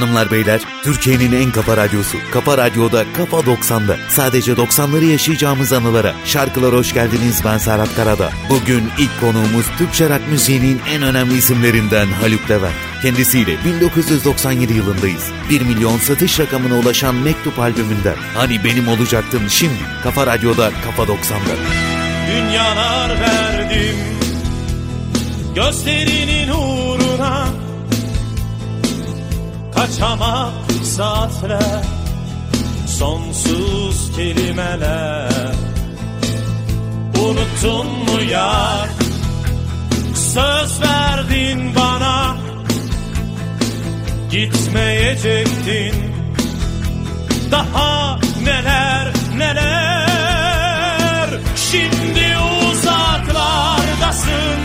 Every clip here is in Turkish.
Hanımlar beyler Türkiye'nin en kafa radyosu Kafa Radyo'da Kafa 90'da sadece 90'ları yaşayacağımız anılara şarkılar hoş geldiniz ben Serhat Karada. Bugün ilk konuğumuz Türkçe rock müziğinin en önemli isimlerinden Haluk Levent. Kendisiyle 1997 yılındayız. 1 milyon satış rakamına ulaşan Mektup albümünden Hani Benim Olacaktın şimdi Kafa Radyo'da Kafa 90'da. Dünyalar verdim Gözlerinin uğruna Kaçamak saatler Sonsuz kelimeler. Unuttun mu yar Söz verdin bana. Gitmeyecektin. Daha neler neler? Şimdi uzaklardasın.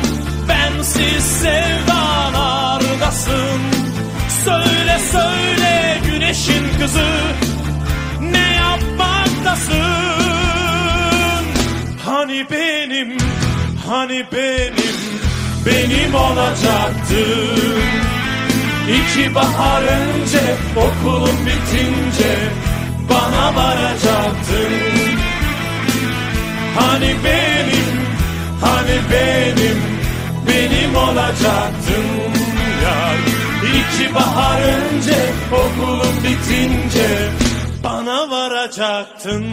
Bensiz sevdalardasın Söyle söyle güneşin kızı Ne yapmaktasın Hani benim Hani benim Benim olacaktın İki bahar önce okulun bitince bana varacaktın. Hani benim, hani benim, benim olacaktın. İki bahar önce okulun bitince bana varacaktın.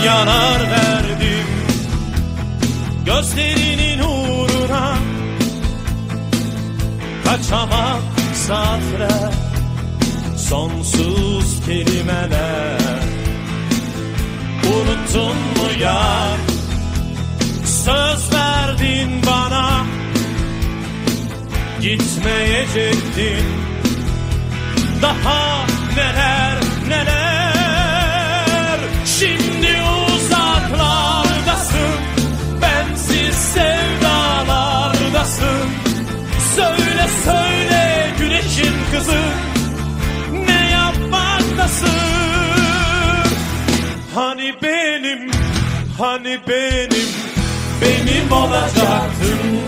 Dünyalar verdim. Gözlerinin uğruna Kaçamak saatler Sonsuz kelimeler. Unuttun mu yar Söz verdin bana. Gitmeyecektin. Daha neler neler kızı Ne yapmaktasın Hani benim Hani benim Benim olacaktın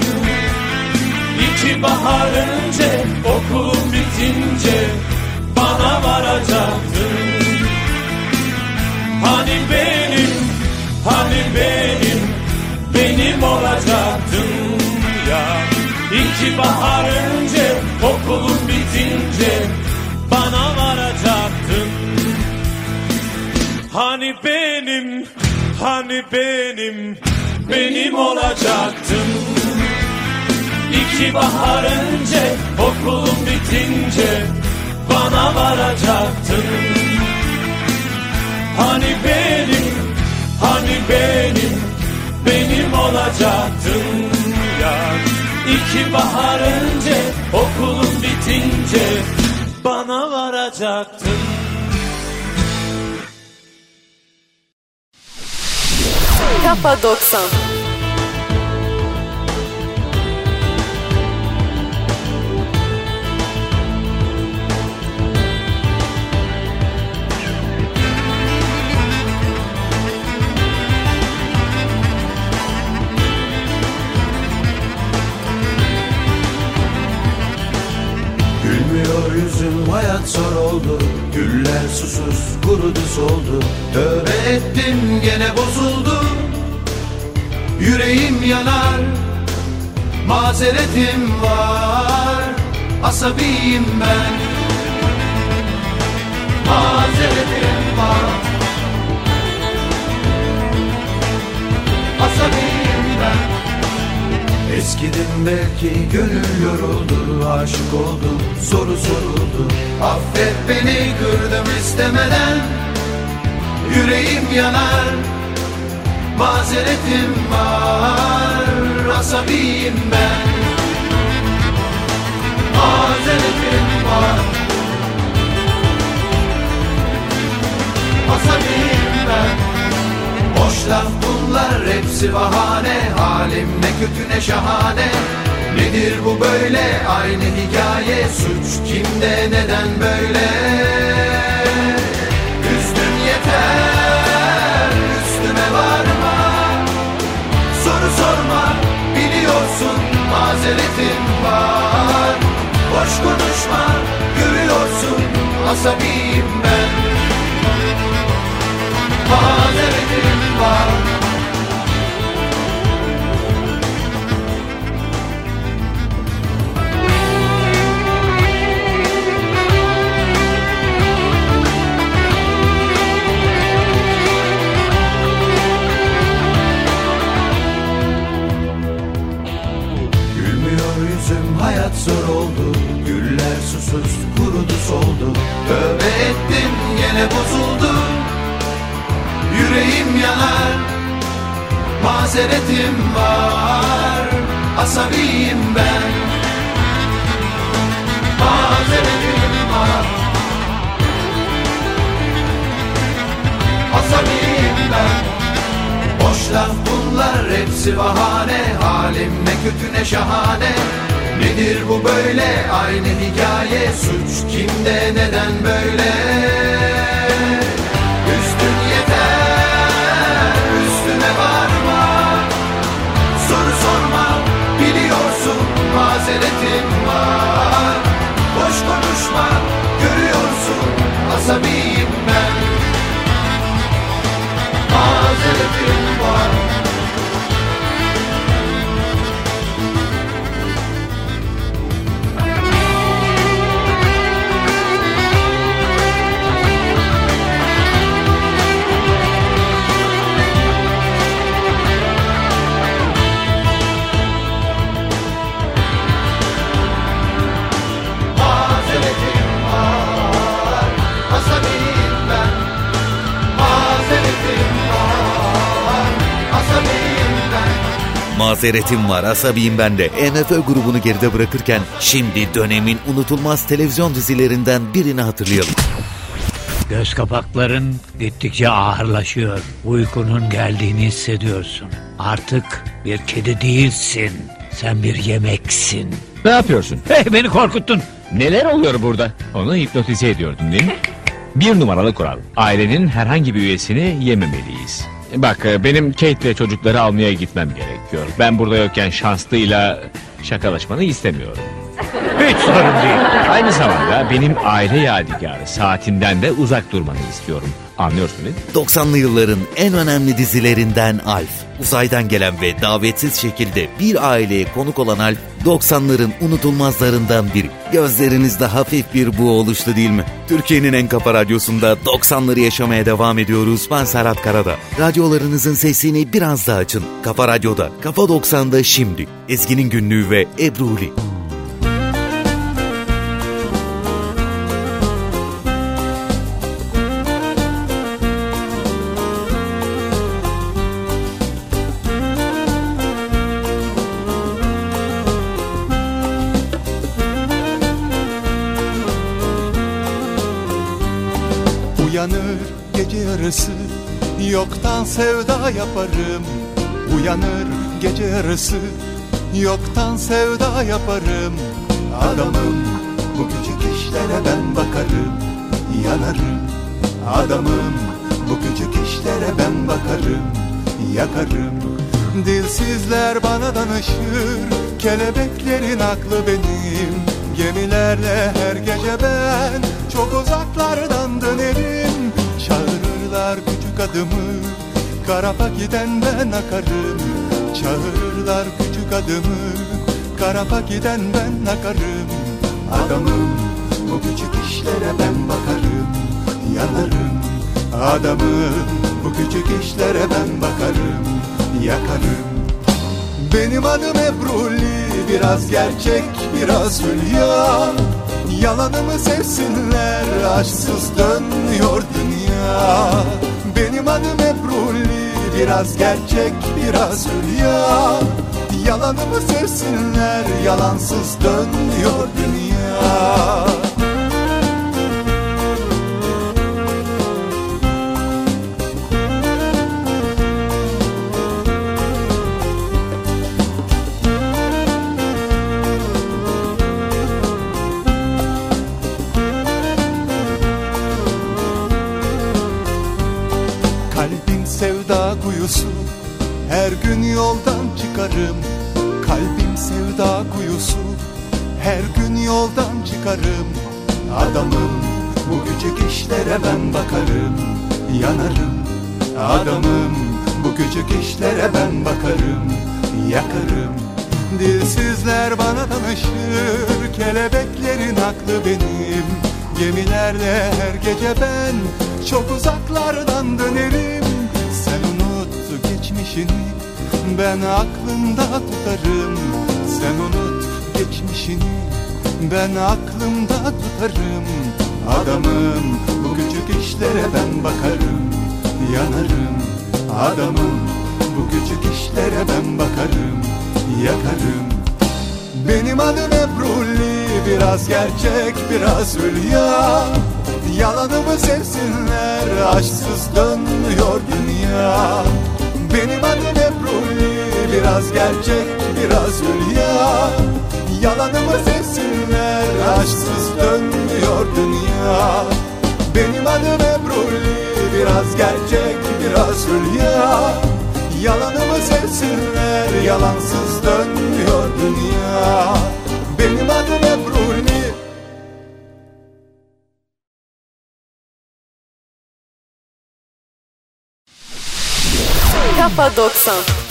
İki bahar önce okulun bitince bana varacaktın. Hani benim, hani benim, benim olacaktın ya. İki bahar önce okulun bitince bana varacaktın. Hani benim, hani benim, benim olacaktın. İki bahar önce okulun bitince bana varacaktın. Hani benim, hani benim, benim olacaktın ya. İki bahar önce okulun bitince bana varacaktın. Kafa 90. Güller susuz kurudu soldu. Tövbe ettim gene bozuldu. Yüreğim yanar Mazeretim var. Asabiyim ben. Mazeretim var Eskidim belki gönül yoruldu Aşık oldum soru soruldu. Affet beni kırdım istemeden Yüreğim yanar Mazeretim var Asabiyim ben. Mazeretim var Asabiyim ben Boş laf bunlar hepsi bahane. Halim ne kötü ne şahane. Nedir bu böyle? Aynı hikaye. Suç kimde neden böyle? Üstün yeter üstüme varma. Soru sorma biliyorsun mazeretim var. Boş konuşma görüyorsun asabiyim ben. Mazeretim var. Yüzüm hayat zor oldu. Güller susuz kurudu soldu. Tövbe ettim gene bozuldu Yüreğim yanar Mazeretim var Asabiyim ben. Mazeretim var Asabiyim ben. Boş laf bunlar hepsi bahane. Halim ne kötü ne şahane. Nedir bu böyle? Aynı hikaye. Suç kimde neden böyle asabiyim ben Mazeretim var asabiyim ben de. MFÖ grubunu geride bırakırken şimdi dönemin unutulmaz televizyon dizilerinden birini hatırlayalım. Göz kapakların gittikçe ağırlaşıyor. Uykunun geldiğini hissediyorsun. Artık bir kedi değilsin. Sen bir yemeksin. Ne yapıyorsun? Hey beni korkuttun. Neler oluyor burada? Onu hipnotize ediyordun değil mi? Bir numaralı kural. Ailenin herhangi bir üyesini yememeliyiz. Bak e, benim Kate ve çocukları almaya gitmem gerekiyor. Ben burada yokken şanslıyla şakalaşmanı istemiyorum. Sorun değil. Aynı zamanda benim aile yadigarı saatimden de uzak durmanı istiyorum. Anlıyorsun değil mi? 90'lı yılların en önemli dizilerinden Alf. Uzaydan gelen ve davetsiz şekilde bir aileye konuk olan Alf, 90'ların unutulmazlarından biri. Gözlerinizde hafif bir bu oluştu değil mi? Türkiye'nin en kafa radyosunda 90'ları yaşamaya devam ediyoruz. Ben Serhat Karada. Radyolarınızın sesini biraz daha açın. Kafa Radyo'da, Kafa 90'da şimdi. Ezgi'nin günlüğü ve Ebruli. Uyanır yaparım. Uyanır gece yarısı Yoktan sevda yaparım. Adamım bu küçük işlere ben bakarım. Yanarım. Adamım bu küçük işlere ben bakarım. Yakarım. Dilsizler bana danışır Kelebeklerin aklı benim. Gemilerle her gece ben Çok uzaklardan dönerim Çağırırlar küçük adımı Karapa giden ben akarım Çağırırlar küçük adımı. Karapa giden ben akarım Adamım. Bu küçük işlere ben bakarım Yanarım. Adamım bu küçük işlere ben bakarım Yakarım. Benim adım Ebruli Biraz gerçek biraz hülya. Yalanımı sevsinler Aşksız dönüyor dünya. Benim adım Ebruli Biraz gerçek biraz hülya. Yalanımı sevsinler Yalansız dönüyor dünya kuyusu Her gün yoldan çıkarım. Kalbim sevda kuyusu. Her gün yoldan çıkarım. Adamım bu küçük işlere ben bakarım. Yanarım. Adamım bu küçük işlere ben bakarım. Yakarım. Dilsizler bana tanışır Kelebeklerin aklı benim. Gemilerde her gece ben Çok uzaklardan dönerim geçmişini Ben aklımda tutarım. Sen unut geçmişini Ben aklımda tutarım. Adamım bu küçük işlere ben bakarım. Yanarım adamım Bu küçük işlere ben bakarım. Yakarım. Benim adım Ebruli Biraz gerçek biraz hülya. Yalanımı sevsinler Aşksız dönmüyor dünya Benim adım Ebruli Biraz gerçek biraz hülya. Yalanımı sevsinler Aşksız dönmüyor dünya. Benim adım Ebruli Biraz gerçek biraz hülya. Yalanımı sevsinler Yalansız dönmüyor dünya. Benim adım Ebruli Kafa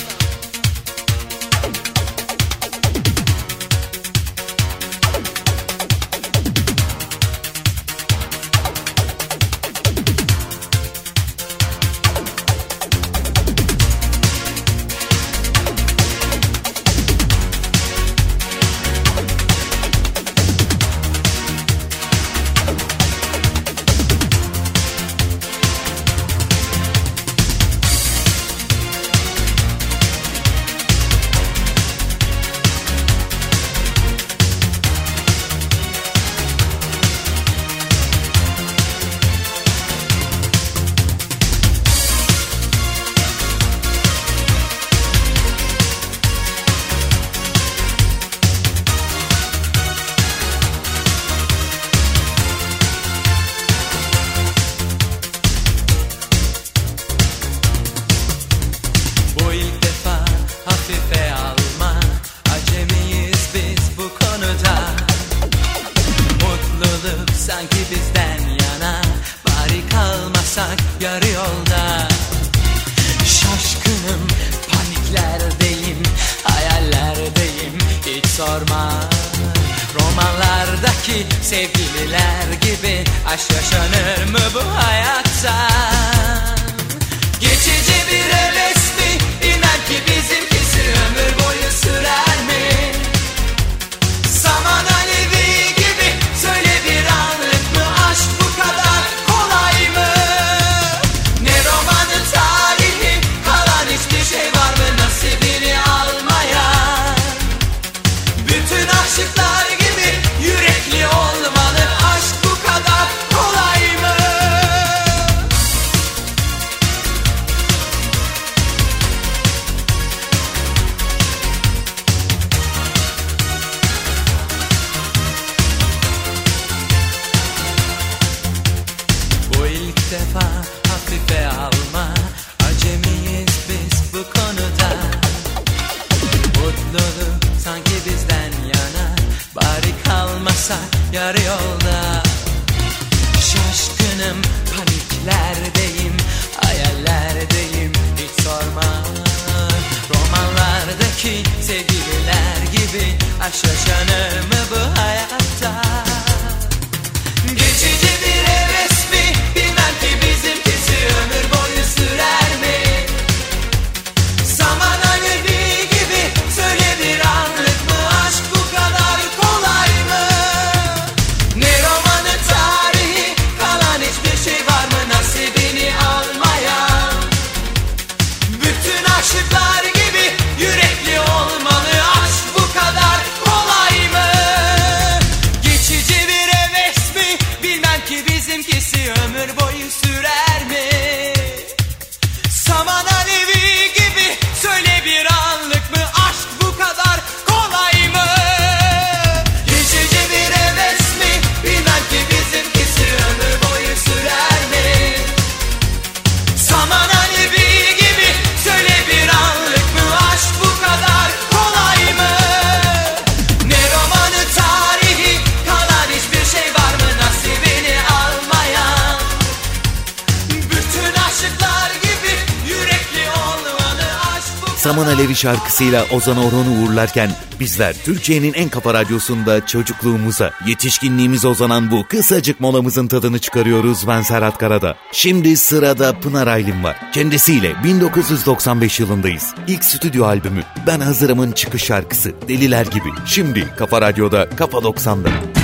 Kahraman Alevi şarkısıyla Ozan Orhon'u uğurlarken bizler Türkiye'nin en kafa radyosunda çocukluğumuza, yetişkinliğimize uzanan bu kısacık molamızın tadını çıkarıyoruz ben Serhat Karada. Şimdi sırada Pınar Aylin var. Kendisiyle 1995 yılındayız. İlk stüdyo albümü Ben Hazırım'ın çıkış şarkısı Deliler Gibi. Şimdi Kafa Radyo'da Kafa 90'da.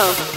slow.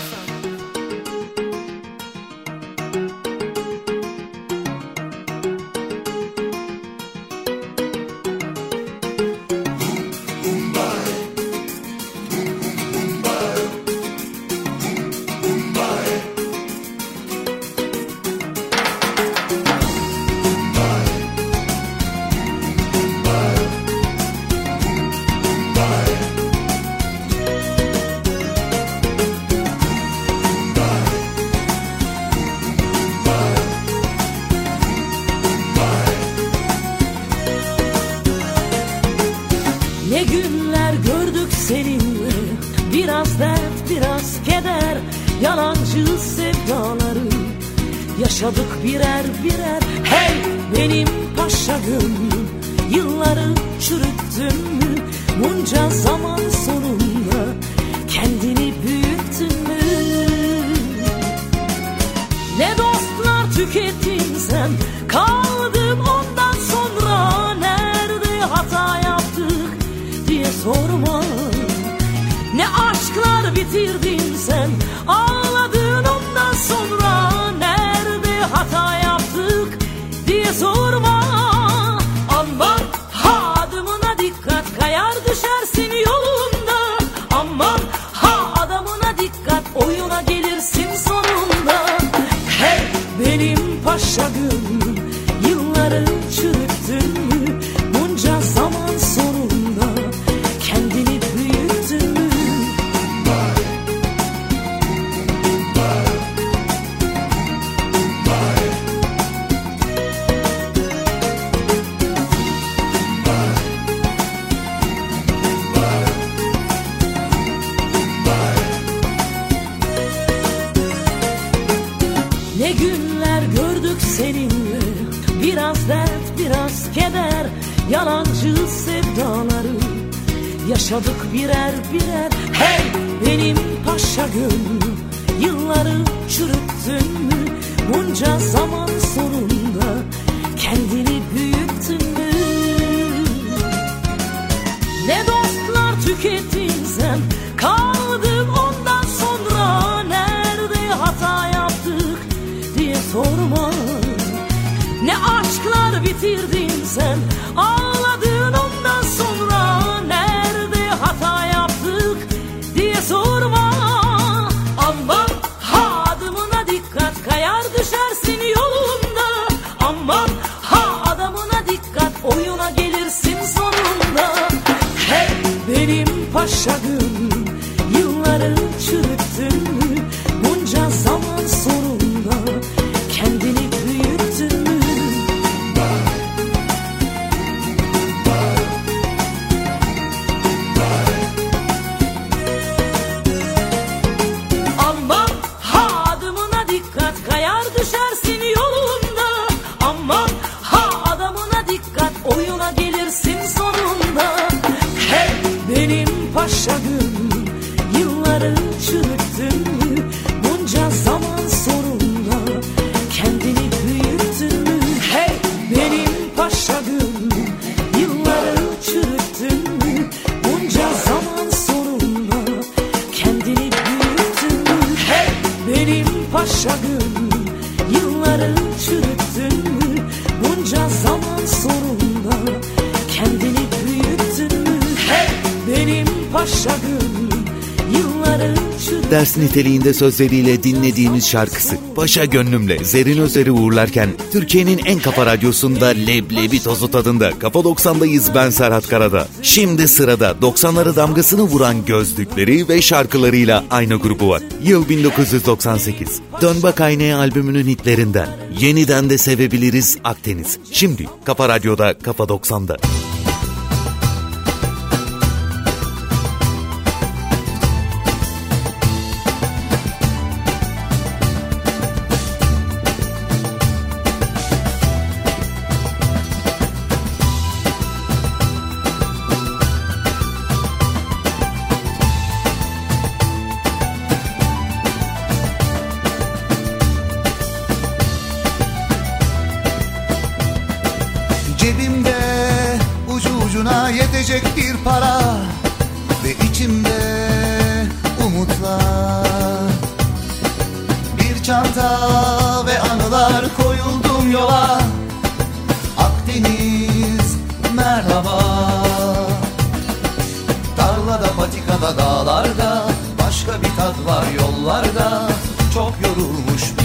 niteliğinde sözleriyle dinlediğimiz şarkısı Paşa Gönlümle Zerin Özer'i uğurlarken Türkiye'nin en kafa radyosunda leblebi tozu tadında Kafa 90'dayız ben Serhat Karada. Şimdi sırada 90'lara damgasını vuran gözlükleri ve şarkılarıyla aynı grubu var. Yıl 1998. Dön Bak Aynaya albümünün hitlerinden. Yeniden de sevebiliriz Akdeniz. Şimdi Kafa Radyo'da Kafa 90'da.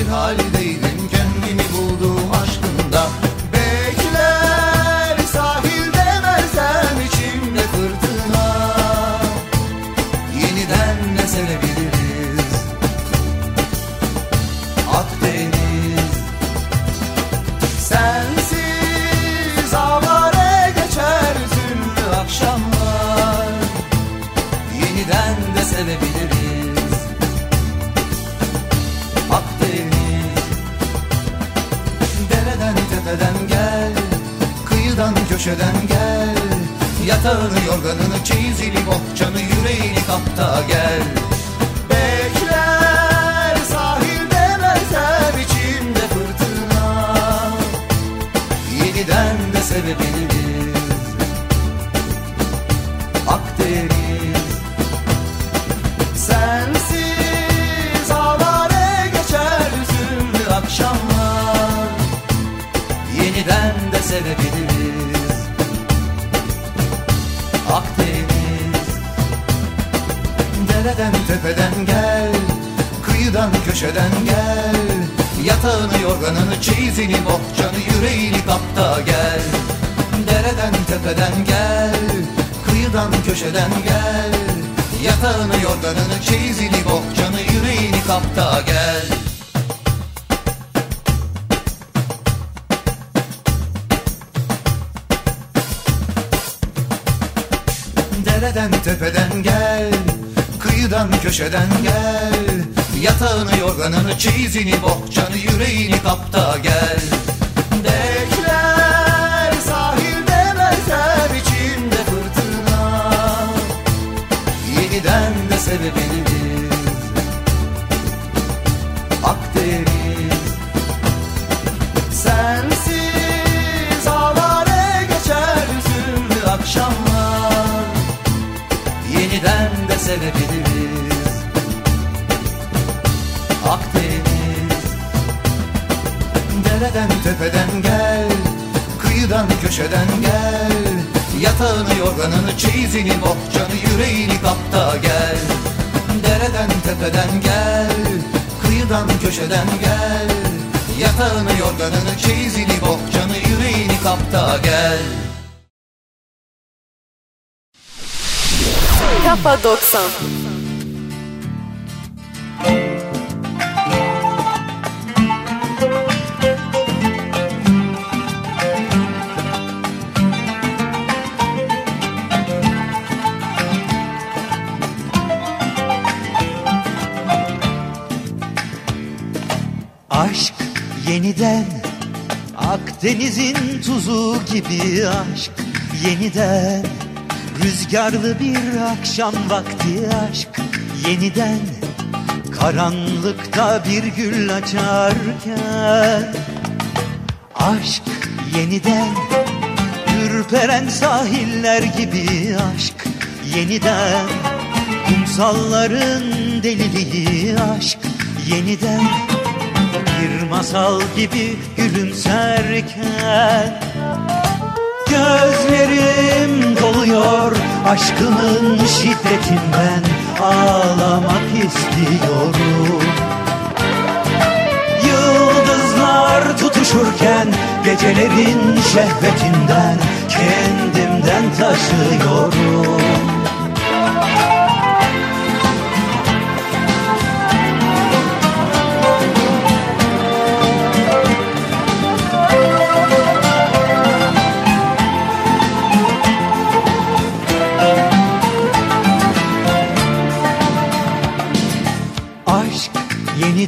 holiday. Köşeden gel. Yatağını yorganını çeyizini bohçanı yüreğini kapta gel. Bekler sahilde benzer içimde fırtına. Yeniden de sevebiliriz köşeden gel. Yatağını yorganını çeyizini bohçanı yüreğini kapta gel. Dereden tepeden gel. Kıyıdan köşeden gel. Yatağını yorganını çeyizini bohçanı yüreğini kapta gel. Dereden tepeden gel. Kıyıdan köşeden gel Yatağını yorganını çeyizini bohçanı yüreğini kapta gel. Bekler sahilde benzer içimde fırtına. Yeniden de sevebiliriz. Akdeniz. Sensiz avare geçer hüzünlü akşamlar. Yeniden de sevebiliriz Dereden tepeden gel Kıyıdan köşeden gel. Yatağını yorganını çeyizini bohçanı yüreğini kapta gel. Dereden tepeden gel Kıyıdan köşeden gel. Yatağını yorganını çeyizini bohçanı yüreğini kapta gel. Kafa 90. yeniden Akdeniz'in tuzu gibi aşk yeniden Rüzgarlı bir akşam vakti aşk yeniden Karanlıkta bir gül açarken Aşk yeniden Ürperen sahiller gibi aşk yeniden Kumsalların deliliği aşk yeniden Bir masal gibi gülümserken Gözlerim doluyor aşkımın şiddetinden Ağlamak istiyorum. Yıldızlar tutuşurken gecelerin şehvetinden Kendimden taşıyorum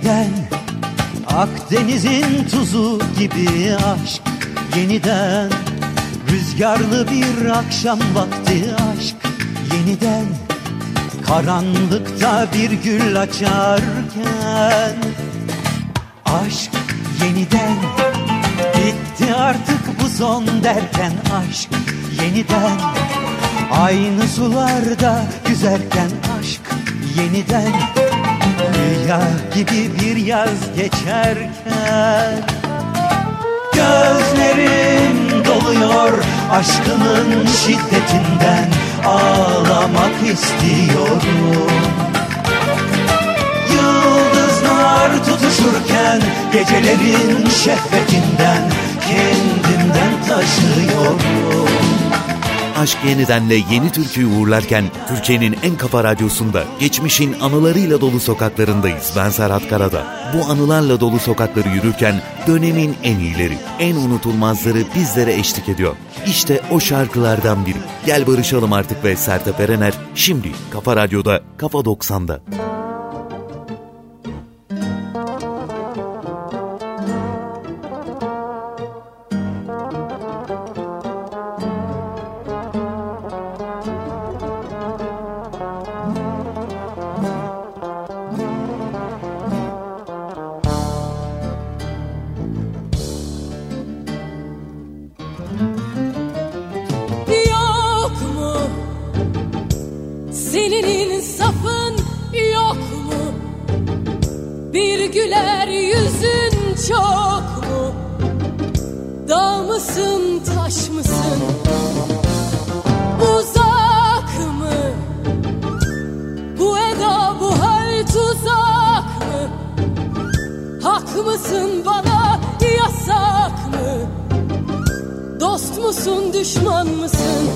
yeniden Akdeniz'in tuzu gibi aşk yeniden Rüzgarlı bir akşam vakti aşk yeniden Karanlıkta bir gül açarken Aşk yeniden Bitti artık bu son derken aşk yeniden Aynı sularda yüzerken aşk yeniden Rüya gibi bir yaz geçerken Gözlerim doluyor aşkımın şiddetinden Ağlamak istiyorum. Yıldızlar tutuşurken gecelerin şehvetinden Kendimden taşıyorum Aşk Yeniden'le yeni türküyü uğurlarken Türkiye'nin en kafa radyosunda geçmişin anılarıyla dolu sokaklarındayız. Ben Serhat Karada. Bu anılarla dolu sokakları yürürken dönemin en iyileri, en unutulmazları bizlere eşlik ediyor. İşte o şarkılardan biri. Gel barışalım artık ve Sertab Erener şimdi Kafa Radyo'da Kafa 90'da. mısın bana yasak mı? Dost musun düşman mısın?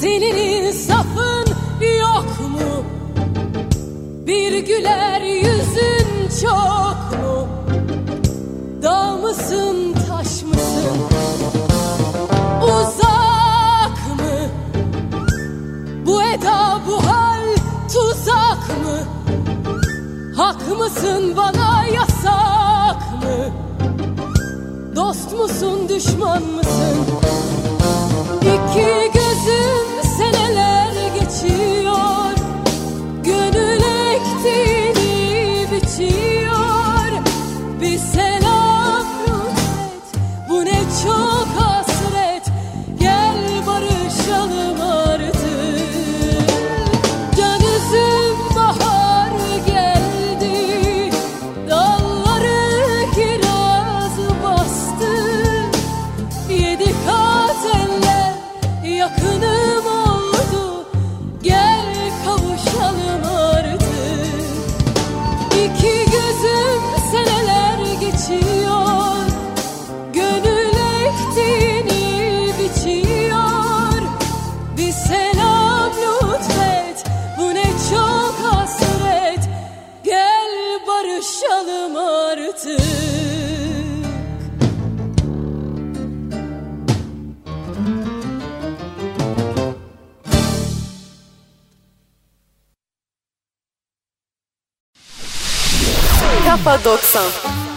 Senin insafın yok mu? Bir güler yüzün çok mu? Dağ mısın taş mısın? Uzak mı? Bu eda bu hal tuzak mı? Hak mısın bana yasak mı? Dost musun düşman mısın? İki aşığım artık. Kafa 90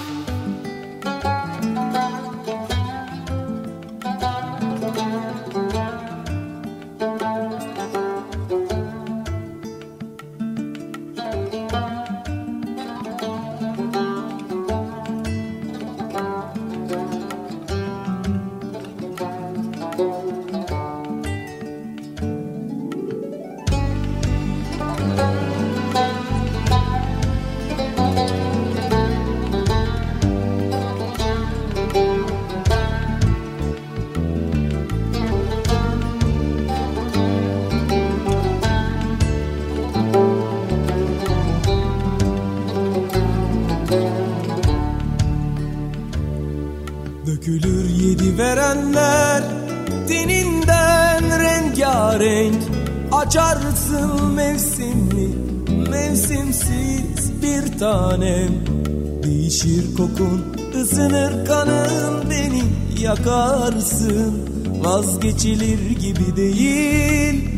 vazgeçilir gibi değil.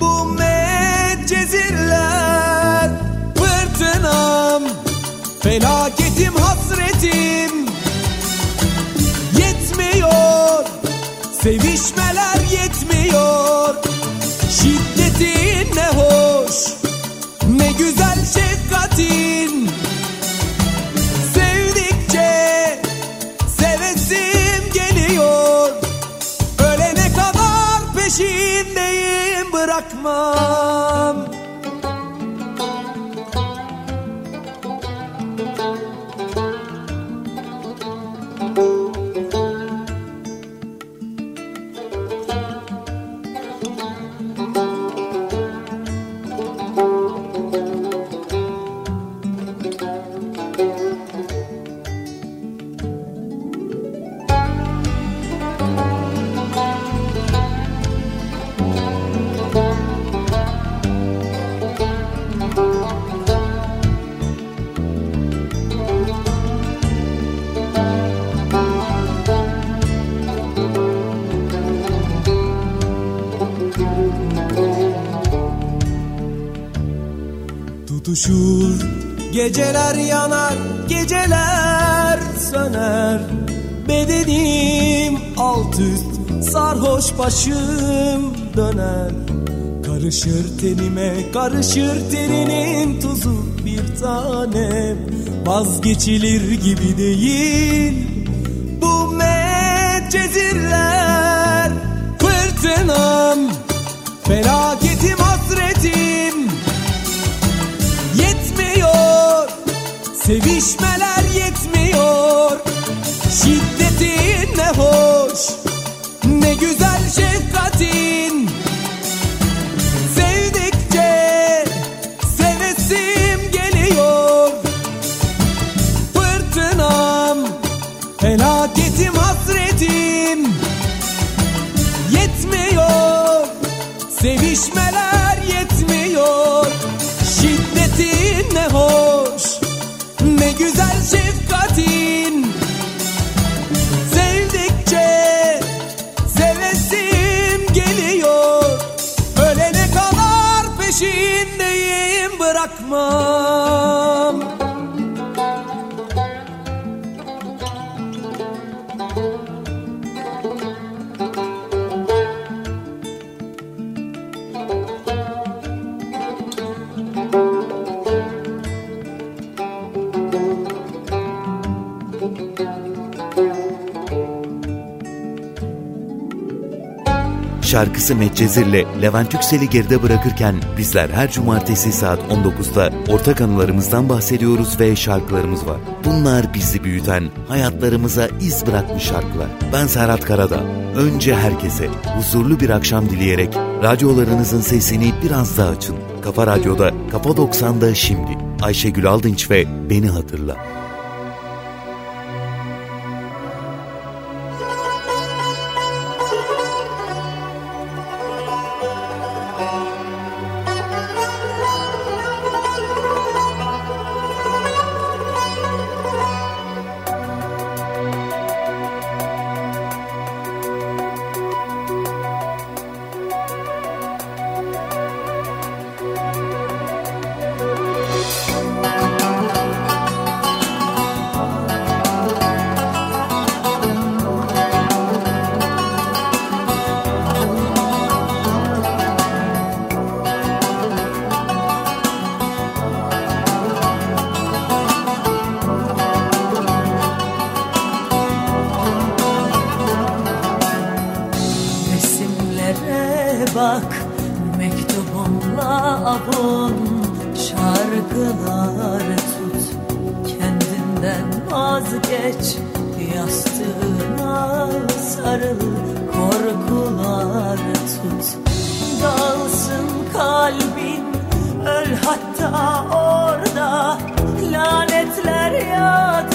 Bu medcezirler Fırtınam Felaketim hasretim Yetmiyor. Sevişme more. Geceler yanar, geceler söner. Bedenim alt üst, sarhoş başım döner. Karışır tenime, karışır teninin tuzu bir tanem. Vazgeçilir gibi değil bu medcezirler Fırtınam, felaketim hasretim sevişmeler yetmiyor. Şiddetin ne hoş, ne güzel şefkatin 吗么？Şarkısı Medcezir'le Levent Yüksel'i geride bırakırken bizler her cumartesi saat 19'da ortak anılarımızdan bahsediyoruz ve şarkılarımız var. Bunlar bizi büyüten, hayatlarımıza iz bırakmış şarkılar. Ben Serhat Karada. Önce herkese huzurlu bir akşam dileyerek radyolarınızın sesini biraz daha açın. Kafa Radyo'da, Kafa 90'da şimdi. Ayşegül Aldınç ve Beni Hatırla. Bak Mektubumla avun Şarkılar tut. Kendinden vazgeç Yastığına sarıl Korkular tut. Dalsın kalbin Öl hatta orada Lanetler yağdır